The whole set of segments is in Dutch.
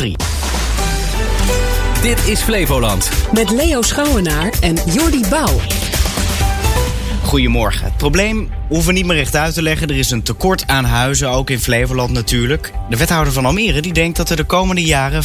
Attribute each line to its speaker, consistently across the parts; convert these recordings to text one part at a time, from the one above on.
Speaker 1: 3. Dit is Flevoland.
Speaker 2: Met Leo Schouwenaar en Jordi Bouw.
Speaker 1: Goedemorgen. Het probleem hoeven we niet meer recht uit te leggen. Er is een tekort aan huizen, ook in Flevoland natuurlijk. De wethouder van Almere die denkt dat er de komende jaren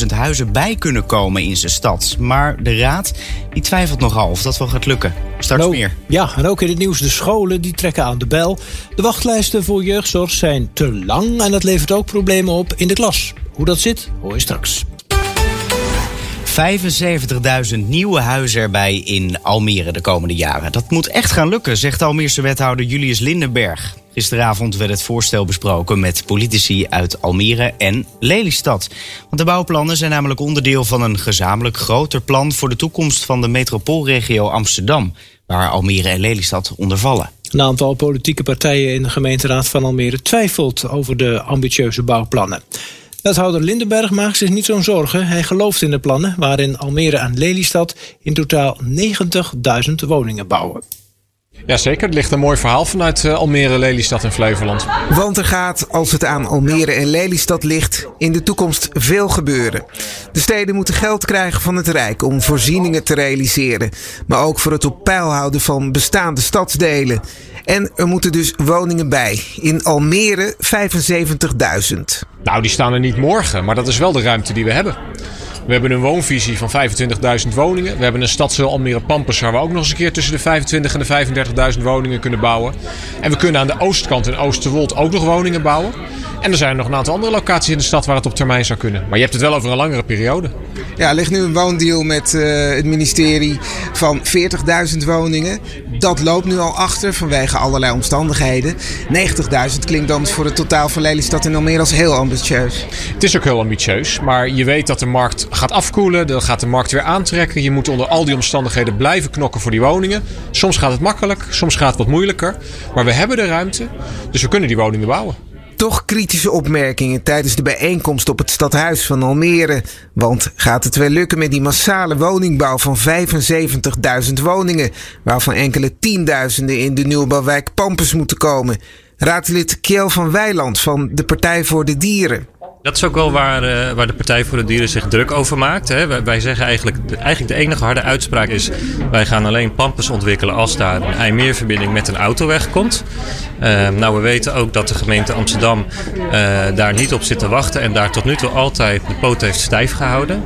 Speaker 1: 75.000 huizen bij kunnen komen in zijn stad. Maar de raad die twijfelt nogal of dat wel gaat lukken. Straks
Speaker 3: Nou,
Speaker 1: meer.
Speaker 3: Ja, en ook in het nieuws de scholen die trekken aan de bel. De wachtlijsten voor jeugdzorg zijn te lang en dat levert ook problemen op in de klas. Hoe dat zit, hoor je straks.
Speaker 1: 75.000 nieuwe huizen erbij in Almere de komende jaren. Dat moet echt gaan lukken, zegt de Almeerse wethouder Julius Lindenberg. Gisteravond werd het voorstel besproken met politici uit Almere en Lelystad. Want de bouwplannen zijn namelijk onderdeel van een gezamenlijk groter plan voor de toekomst van de metropoolregio Amsterdam, waar Almere en Lelystad onder vallen.
Speaker 3: Een aantal politieke partijen in de gemeenteraad van Almere twijfelt over de ambitieuze bouwplannen. Wethouder Lindenberg maakt zich niet zo'n zorgen. Hij gelooft in de plannen waarin Almere en Lelystad in totaal 90.000 woningen bouwen.
Speaker 4: Jazeker, er ligt een mooi verhaal vanuit eh, Almere, Lelystad en Flevoland.
Speaker 5: Want er gaat, als het aan Almere en Lelystad ligt, in de toekomst veel gebeuren. De steden moeten geld krijgen van het Rijk om voorzieningen te realiseren. Maar ook voor het op peil houden van bestaande stadsdelen. En er moeten dus woningen bij. In Almere 75.000.
Speaker 4: Nou, die staan er niet morgen, maar dat is wel de ruimte die we hebben. We hebben een woonvisie van 25.000 woningen. We hebben een stadsdeel Almere Pampus waar we ook nog eens een keer tussen de 25 en de 35.000 woningen kunnen bouwen. En we kunnen aan de oostkant in Oosterwold ook nog woningen bouwen. En er zijn nog een aantal andere locaties in de stad waar het op termijn zou kunnen. Maar je hebt het wel over een langere periode.
Speaker 5: Ja, er ligt nu een woondeal met eh, het ministerie van 40.000 woningen. Dat loopt nu al achter vanwege allerlei omstandigheden. 90.000 klinkt dan voor het totaal van Lelystad en Almere als heel ambitieus.
Speaker 4: Het is ook heel ambitieus, maar je weet dat de markt gaat afkoelen. Dan gaat de markt weer aantrekken. Je moet onder al die omstandigheden blijven knokken voor die woningen. Soms gaat het makkelijk, soms gaat het wat moeilijker. Maar we hebben de ruimte, dus we kunnen die woningen bouwen.
Speaker 5: Toch kritische opmerkingen tijdens de bijeenkomst op het stadhuis van Almere. Want gaat het wel lukken met die massale woningbouw van 75.000 woningen, waarvan enkele tienduizenden in de nieuwbouwwijk Pampus moeten komen? Raadslid Kjell van Weiland van de Partij voor de Dieren.
Speaker 6: Dat is ook wel waar, eh, waar de Partij voor de Dieren zich druk over maakt. Hè. Wij, zeggen eigenlijk, eigenlijk de enige harde uitspraak is... wij gaan alleen Pampus ontwikkelen als daar een IJmeerverbinding met een autoweg komt. Eh, nou, we weten ook dat de gemeente Amsterdam eh, daar niet op zit te wachten... en daar tot nu toe altijd de poot heeft stijf gehouden.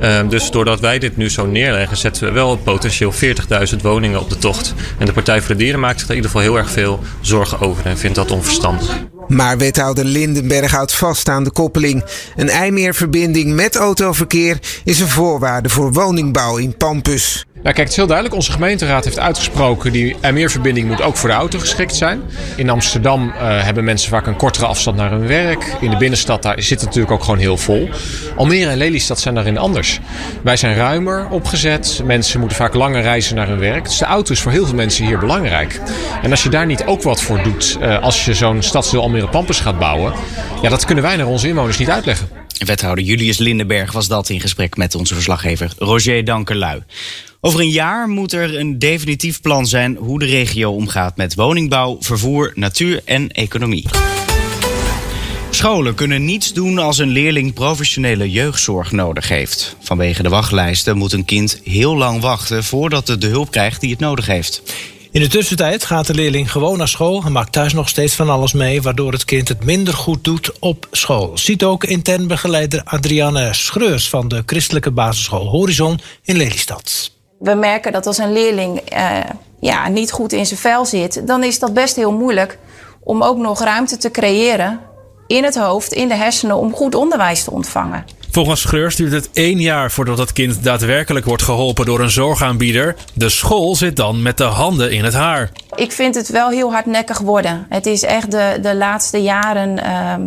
Speaker 6: Eh, dus doordat wij dit nu zo neerleggen... zetten we wel potentieel 40.000 woningen op de tocht. En de Partij voor de Dieren maakt zich er in ieder geval heel erg veel zorgen over... en vindt dat onverstandig.
Speaker 5: Maar wethouder Lindenberg houdt vast aan de koppeling. Een IJmeerverbinding met autoverkeer is een voorwaarde voor woningbouw in Pampus.
Speaker 4: Nou, kijk, het is heel duidelijk. Onze gemeenteraad heeft uitgesproken... die IJmeerverbinding moet ook voor de auto geschikt zijn. In Amsterdam eh, hebben mensen vaak een kortere afstand naar hun werk. In de binnenstad daar zit het natuurlijk ook gewoon heel vol. Almere en Lelystad zijn daarin anders. Wij zijn ruimer opgezet. Mensen moeten vaak langer reizen naar hun werk. Dus de auto is voor heel veel mensen hier belangrijk. En als je daar niet ook wat voor doet... eh, als je zo'n stadsdeel Almere Pampus gaat bouwen... ja, dat kunnen wij naar onze inwoners niet uitleggen.
Speaker 1: Wethouder Julius Lindenberg was dat in gesprek met onze verslaggever Roger Dankerlui. Over een jaar moet er een definitief plan zijn hoe de regio omgaat met woningbouw, vervoer, natuur en economie. Scholen kunnen niets doen als een leerling professionele jeugdzorg nodig heeft. Vanwege de wachtlijsten moet een kind heel lang wachten voordat het de hulp krijgt die het nodig heeft.
Speaker 3: In de tussentijd gaat de leerling gewoon naar school en maakt thuis nog steeds van alles mee, waardoor het kind het minder goed doet op school. Ziet ook intern begeleider Adriane Schreurs van de christelijke basisschool Horizon in Lelystad.
Speaker 7: We merken dat als een leerling eh, ja, niet goed in zijn vel zit, dan is dat best heel moeilijk om ook nog ruimte te creëren in het hoofd, in de hersenen, om goed onderwijs te ontvangen.
Speaker 8: Volgens Schreurs duurt het één jaar voordat het kind daadwerkelijk wordt geholpen door een zorgaanbieder. De school zit dan met de handen in het haar.
Speaker 7: Ik vind het wel heel hardnekkig worden. Het is echt de, de laatste jaren ehm,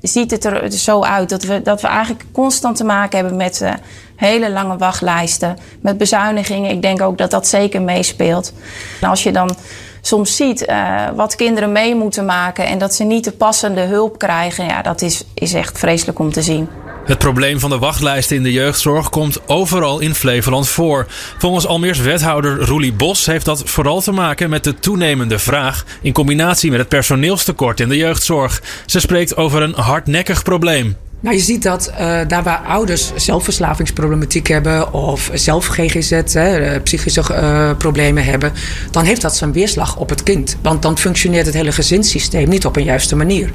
Speaker 7: ziet het er zo uit dat we, dat we eigenlijk constant te maken hebben met eh, hele lange wachtlijsten, met bezuinigingen. Ik denk ook dat dat zeker meespeelt. En als je dan soms ziet eh, wat kinderen mee moeten maken en dat ze niet de passende hulp krijgen, ja, dat is, is echt vreselijk om te zien.
Speaker 8: Het probleem van de wachtlijsten in de jeugdzorg komt overal in Flevoland voor. Volgens Almeers wethouder Roelie Bos heeft dat vooral te maken met de toenemende vraag in combinatie met het personeelstekort in de jeugdzorg. Ze spreekt over een hardnekkig probleem.
Speaker 9: Nou, je ziet dat uh, daar waar ouders zelfverslavingsproblematiek hebben of zelf GGZ, hè, eh, psychische uh, problemen hebben, dan heeft dat zijn weerslag op het kind. Want dan functioneert het hele gezinssysteem niet op een juiste manier.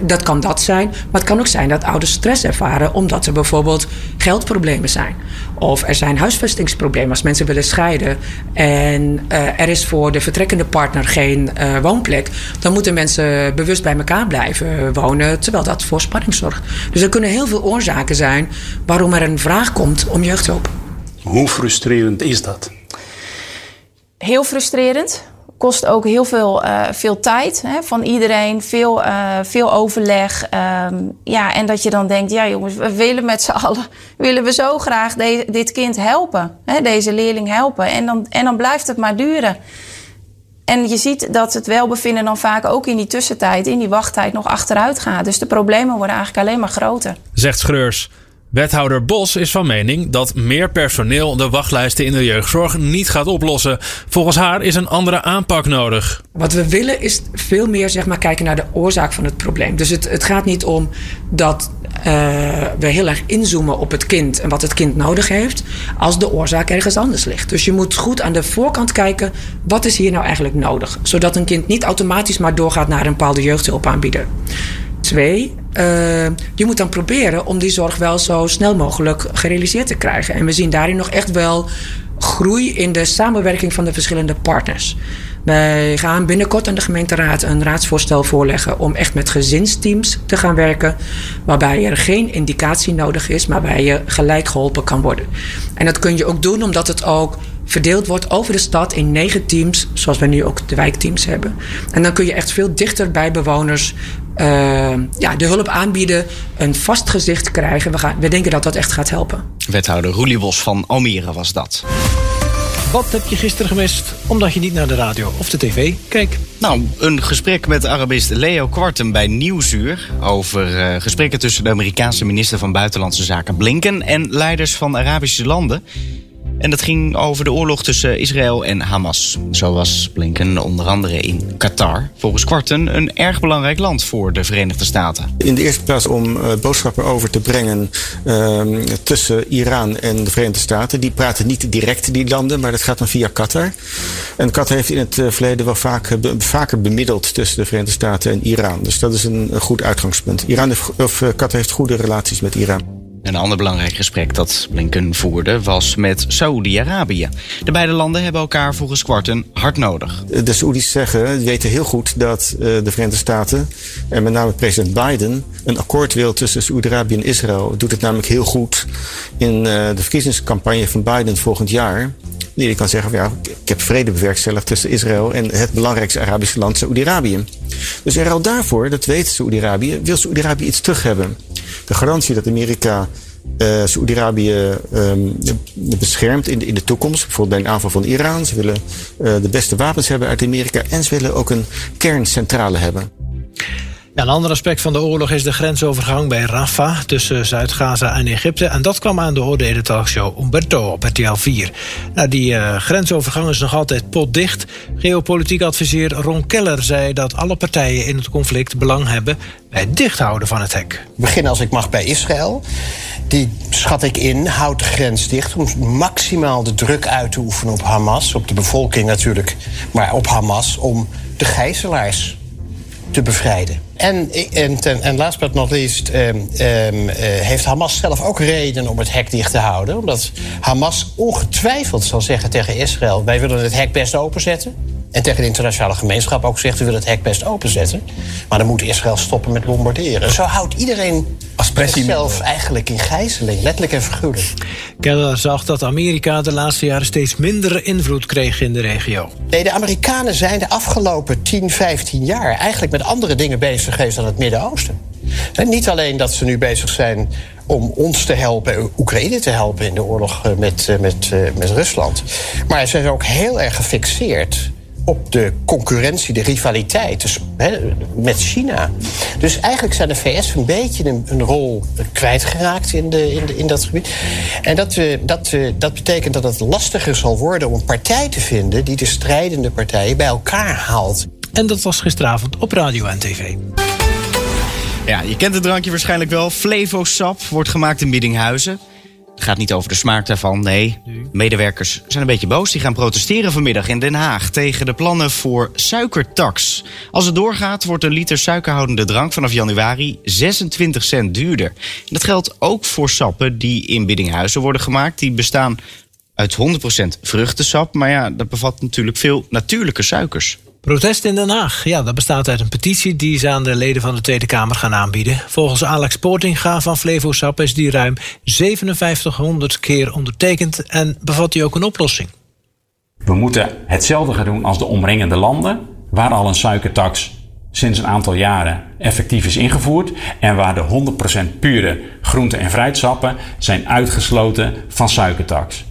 Speaker 9: Dat kan dat zijn, maar het kan ook zijn dat ouders stress ervaren omdat er bijvoorbeeld geldproblemen zijn. Of er zijn huisvestingsproblemen als mensen willen scheiden en er is voor de vertrekkende partner geen woonplek. Dan moeten mensen bewust bij elkaar blijven wonen, terwijl dat voor spanning zorgt. Dus er kunnen heel veel oorzaken zijn waarom er een vraag komt om jeugdhulp.
Speaker 10: Hoe frustrerend is dat?
Speaker 7: Heel frustrerend. Kost ook heel veel, uh, veel tijd hè, van iedereen, veel, uh, veel overleg. Um, ja, en dat je dan denkt, ja jongens, we willen met z'n allen, willen we zo graag de, dit kind helpen, hè, deze leerling helpen. En dan, en dan blijft het maar duren. En je ziet dat het welbevinden dan vaak ook in die tussentijd, in die wachttijd, nog achteruit gaat. Dus de problemen worden eigenlijk alleen maar groter.
Speaker 8: Zegt Schreurs. Wethouder Bos is van mening dat meer personeel de wachtlijsten in de jeugdzorg niet gaat oplossen. Volgens haar is een andere aanpak nodig.
Speaker 9: Wat we willen is veel meer zeg maar, kijken naar de oorzaak van het probleem. Dus het, het gaat niet om dat uh, we heel erg inzoomen op het kind en wat het kind nodig heeft, als de oorzaak ergens anders ligt. Dus je moet goed aan de voorkant kijken, wat is hier nou eigenlijk nodig? Zodat een kind niet automatisch maar doorgaat naar een bepaalde jeugdhulpaanbieder. Twee, uh, je moet dan proberen om die zorg wel zo snel mogelijk gerealiseerd te krijgen. En we zien daarin nog echt wel groei in de samenwerking van de verschillende partners. Wij gaan binnenkort aan de gemeenteraad een raadsvoorstel voorleggen om echt met gezinsteams te gaan werken. Waarbij er geen indicatie nodig is, maar waarbij je gelijk geholpen kan worden. En dat kun je ook doen omdat het ook verdeeld wordt over de stad in negen teams, zoals wij nu ook de wijkteams hebben. En dan kun je echt veel dichter bij bewoners uh, ja, de hulp aanbieden, een vast gezicht krijgen. We, gaan, we denken dat dat echt gaat helpen.
Speaker 1: Wethouder Roelie Bos van Almere was dat.
Speaker 3: Wat heb je gisteren gemist omdat je niet naar de radio of de tv keek?
Speaker 1: Nou, een gesprek met Arabist Leo Kwarten bij Nieuwsuur... over uh, gesprekken tussen de Amerikaanse minister van Buitenlandse Zaken Blinken... en leiders van Arabische landen. En dat ging over de oorlog tussen Israël en Hamas. Zo was Blinken onder andere in Qatar. Volgens Kwarten een erg belangrijk land voor de Verenigde Staten.
Speaker 11: In de eerste plaats om uh, boodschappen over te brengen uh, tussen Iran en de Verenigde Staten. Die praten niet direct die landen, maar dat gaat dan via Qatar. En Qatar heeft in het uh, verleden wel vaak, be vaker bemiddeld tussen de Verenigde Staten en Iran. Dus dat is een, goed uitgangspunt. Iran of Qatar heeft goede relaties met Iran.
Speaker 1: Een ander belangrijk gesprek dat Blinken voerde was met Saoedi-Arabië. De beide landen hebben elkaar volgens Kwarten hard nodig.
Speaker 11: De Saoedi's zeggen, weten heel goed dat uh, de Verenigde Staten en met name president Biden een akkoord wil tussen Saoedi-Arabië en Israël. Doet het namelijk heel goed in uh, de verkiezingscampagne van Biden volgend jaar. Die kan zeggen, ja, ik heb vrede bewerkstelligd tussen Israël en het belangrijkste Arabische land, Saoedi-Arabië. Dus er al daarvoor, dat weet Saoedi-Arabië, wil Saoedi-Arabië iets terug hebben. De garantie dat Amerika uh, Saoedi-Arabië um, beschermt in de, in de toekomst. Bijvoorbeeld bij een aanval van Iran. Ze willen uh, de beste wapens hebben uit Amerika. En ze willen ook een kerncentrale hebben.
Speaker 3: Een ander aspect van de oorlog is de grensovergang bij Rafah tussen Zuid-Gaza en Egypte. En dat kwam aan de orde in de talkshow Umberto op RTL 4. Nou, die uh, grensovergang is nog altijd potdicht. Geopolitiek adviseur Ron Keller zei dat alle partijen in het conflict belang hebben bij het dichthouden van het hek.
Speaker 12: Begin als ik mag bij Israël. Die schat ik in, houdt de grens dicht om maximaal de druk uit te oefenen op Hamas. Op de bevolking natuurlijk, maar op Hamas om de gijzelaars te bevrijden. En, en, ten, en last but not least um, heeft Hamas zelf ook reden om het hek dicht te houden. Omdat Hamas ongetwijfeld zal zeggen tegen Israël... wij willen het hek best openzetten. En tegen de internationale gemeenschap ook zegt... we willen het hek best openzetten. Maar dan moet Israël stoppen met bombarderen. Zo houdt iedereen zichzelf eigenlijk in gijzeling. Letterlijk en figuurlijk.
Speaker 3: Keller zag dat Amerika de laatste jaren steeds minder invloed kreeg in de regio.
Speaker 12: Nee, de Amerikanen zijn de afgelopen 10, 15 jaar... eigenlijk met andere dingen bezig geweest dan het Midden-Oosten. Niet alleen dat ze nu bezig zijn om ons te helpen, Oekraïne te helpen in de oorlog met, met, met Rusland. Maar ze zijn ook heel erg gefixeerd op de concurrentie, de rivaliteit dus, met China. Dus eigenlijk zijn de VS een beetje een, een rol kwijtgeraakt in, de, in, de, in dat gebied. En dat, uh, dat, uh, dat betekent dat het lastiger zal worden om een partij te vinden die de strijdende partijen bij elkaar haalt.
Speaker 3: En dat was gisteravond op radio en tv.
Speaker 1: Ja, je kent het drankje waarschijnlijk wel. Flevosap wordt gemaakt in Biddinghuizen. Het gaat niet over de smaak daarvan, nee. Medewerkers zijn een beetje boos. Die gaan protesteren vanmiddag in Den Haag tegen de plannen voor suikertax. Als het doorgaat, wordt een liter suikerhoudende drank vanaf januari 26 cent duurder. En dat geldt ook voor sappen die in Biddinghuizen worden gemaakt. Die bestaan uit 100% vruchtensap. Maar ja, dat bevat natuurlijk veel natuurlijke suikers.
Speaker 3: Protest in Den Haag. Ja, dat bestaat uit een petitie die ze aan de leden van de Tweede Kamer gaan aanbieden. Volgens Alex Poortinga van Flevosap is die ruim 5700 keer ondertekend en bevat die ook een oplossing.
Speaker 13: We moeten hetzelfde gaan doen als de omringende landen, waar al een suikertax sinds een aantal jaren effectief is ingevoerd en waar de 100% pure groente- en fruitsappen zijn uitgesloten van suikertax.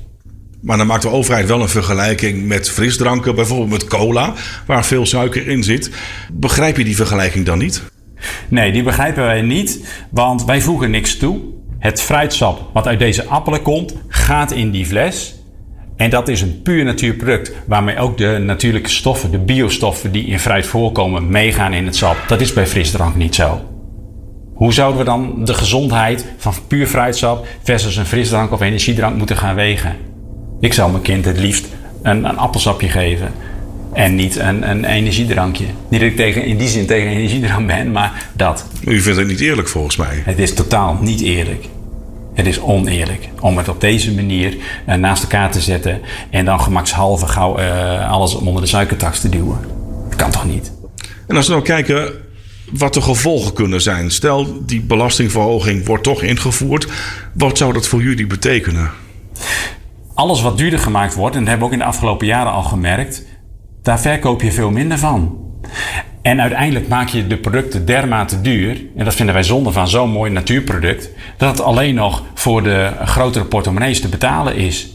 Speaker 14: Maar dan maakt de overheid wel een vergelijking met frisdranken, bijvoorbeeld met cola, waar veel suiker in zit. Begrijp je die vergelijking dan niet?
Speaker 13: Nee, die begrijpen wij niet, want wij voegen niks toe. Het fruitsap wat uit deze appelen komt, gaat in die fles. En dat is een puur natuurproduct waarmee ook de natuurlijke stoffen, de biostoffen die in fruit voorkomen, meegaan in het sap. Dat is bij frisdrank niet zo. Hoe zouden we dan de gezondheid van puur fruitsap versus een frisdrank of energiedrank moeten gaan wegen? Ik zal mijn kind het liefst een, een appelsapje geven. En niet een, een energiedrankje. Niet dat ik tegen, in die zin tegen energiedrank ben, maar dat.
Speaker 14: U vindt het niet eerlijk volgens mij.
Speaker 13: Het is totaal niet eerlijk. Het is oneerlijk om het op deze manier uh, naast elkaar te zetten en dan gemakshalve gauw uh, alles onder de suikertax te duwen. Dat kan toch niet?
Speaker 14: En als we nou kijken wat de gevolgen kunnen zijn. Stel, die belastingverhoging wordt toch ingevoerd. Wat zou dat voor jullie betekenen?
Speaker 13: Alles wat duurder gemaakt wordt, en dat hebben we ook in de afgelopen jaren al gemerkt, daar verkoop je veel minder van. En uiteindelijk maak je de producten dermate duur, en dat vinden wij zonde van zo'n mooi natuurproduct, dat het alleen nog voor de grotere portemonnees te betalen is.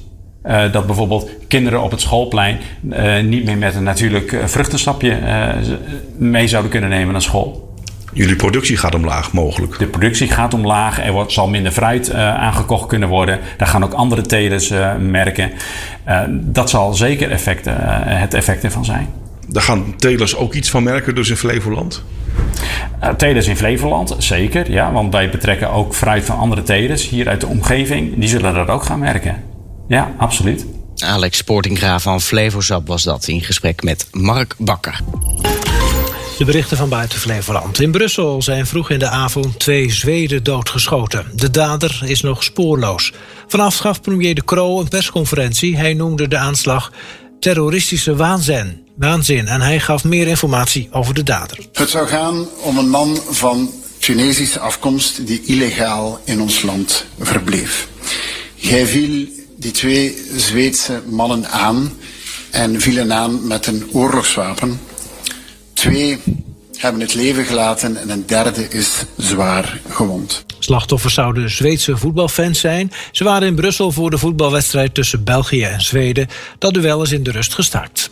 Speaker 13: Uh, dat bijvoorbeeld kinderen op het schoolplein uh, niet meer met een natuurlijk vruchtensapje uh, mee zouden kunnen nemen naar school.
Speaker 14: Jullie productie gaat omlaag, mogelijk.
Speaker 13: De productie gaat omlaag. Er wordt, zal minder fruit uh, aangekocht kunnen worden. Daar gaan ook andere telers uh, merken. Uh, dat zal zeker effecten, het effect ervan zijn.
Speaker 14: Daar gaan telers ook iets van merken, dus in Flevoland?
Speaker 13: telers in Flevoland, zeker. Ja, want wij betrekken ook fruit van andere telers hier uit de omgeving. Die zullen dat ook gaan merken. Ja, absoluut.
Speaker 1: Alex Sportingra van Flevosap was dat in gesprek met Mark Bakker.
Speaker 3: De berichten van buiten Flevoland. In Brussel zijn vroeg in de avond twee Zweden doodgeschoten. De dader is nog spoorloos. Vanaf gaf premier De Croo een persconferentie. Hij noemde de aanslag terroristische waanzin. waanzin en hij gaf meer informatie over de dader.
Speaker 15: Het zou gaan om een man van Tunesische afkomst die illegaal in ons land verbleef. Hij viel die twee Zweedse mannen aan en viel hen aan met een oorlogswapen. Twee hebben het leven gelaten en een derde is zwaar gewond.
Speaker 3: Slachtoffers zouden Zweedse voetbalfans zijn. Ze waren in Brussel voor de voetbalwedstrijd tussen België en Zweden. Dat duel is in de rust gestart.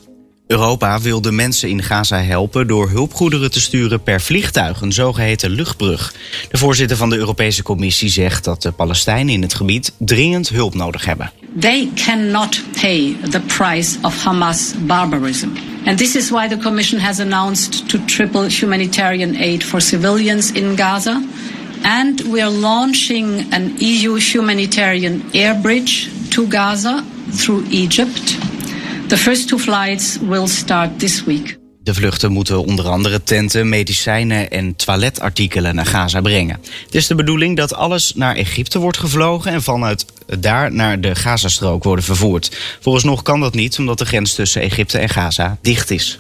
Speaker 1: Europa wil de mensen in Gaza helpen door hulpgoederen te sturen per vliegtuig, een zogeheten luchtbrug. De voorzitter van de Europese Commissie zegt dat de Palestijnen in het gebied dringend hulp nodig hebben.
Speaker 16: They cannot pay the price of Hamas barbarism. And this is why the Commission has announced to triple humanitarian aid for civilians in Gaza. And we are launching an EU humanitarian air bridge to Gaza through Egypt. The first two flights will start this week.
Speaker 1: De vluchten moeten onder andere tenten, medicijnen en toiletartikelen naar Gaza brengen. Het is de bedoeling dat alles naar Egypte wordt gevlogen en vanuit daar naar de Gazastrook worden vervoerd. Vooralsnog kan dat niet omdat de grens tussen Egypte en Gaza dicht is.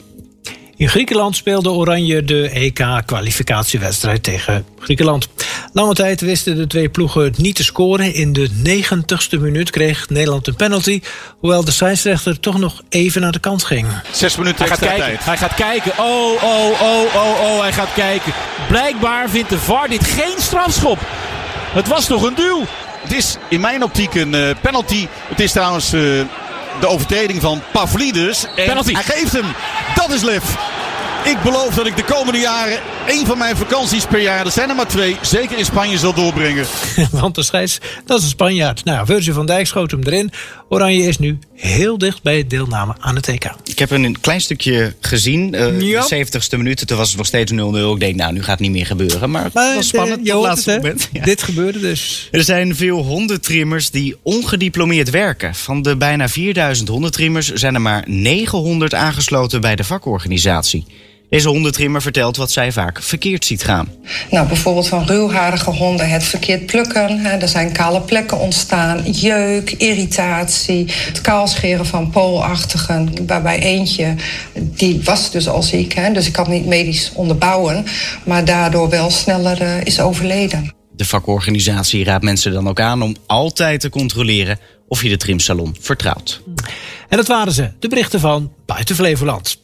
Speaker 3: In Griekenland speelde Oranje de EK-kwalificatiewedstrijd tegen Griekenland. Lange tijd wisten de twee ploegen het niet te scoren. In de 90ste minuut kreeg Nederland een penalty. Hoewel de scheidsrechter toch nog even naar de kant ging.
Speaker 17: Zes minuten
Speaker 18: hij gaat kijken.
Speaker 17: tijd.
Speaker 18: Hij gaat kijken. Oh, oh, oh, oh, oh. Hij gaat kijken. Blijkbaar vindt de VAR dit geen strafschop. Het was toch een duel.
Speaker 17: Het is in mijn optiek een uh, penalty. Het is trouwens uh, de overtreding van Pavlidis. En
Speaker 18: penalty.
Speaker 17: Hij geeft hem. Dat is lef. Ik beloof dat ik de komende jaren één van mijn vakanties per jaar, er zijn er maar twee, zeker in Spanje zal doorbrengen.
Speaker 3: Want de scheids, dat is een Spanjaard. Nou, Virgil van Dijk schoot hem erin. Oranje is nu heel dicht bij het deelname aan het EK.
Speaker 1: Ik heb een klein stukje gezien. eh,
Speaker 3: Ja.
Speaker 1: De 70ste minuut. Toen was het nog steeds 0-0. Ik denk, nou, nu gaat het niet meer gebeuren. Maar het
Speaker 3: Maar,
Speaker 1: was spannend
Speaker 3: eh,
Speaker 1: op het
Speaker 3: hoort
Speaker 1: laatste
Speaker 3: het,
Speaker 1: moment. Ja.
Speaker 3: Dit gebeurde dus.
Speaker 1: Er zijn veel hondentrimmers die ongediplomeerd werken. Van de bijna 4000 hondentrimmers zijn er maar 900 aangesloten bij de vakorganisatie. Deze hondentrimmer vertelt wat zij vaak verkeerd ziet gaan.
Speaker 19: Nou, bijvoorbeeld van ruwharige honden het verkeerd plukken. Hè. Er zijn kale plekken ontstaan, jeuk, irritatie, het kaalscheren van poolachtigen. Waarbij eentje, die was dus al ziek, hè, dus ik kan niet medisch onderbouwen, maar daardoor wel sneller eh, is overleden.
Speaker 1: De vakorganisatie raadt mensen dan ook aan om altijd te controleren of je de trimsalon vertrouwt.
Speaker 3: En dat waren ze, de berichten van Buiten Flevoland.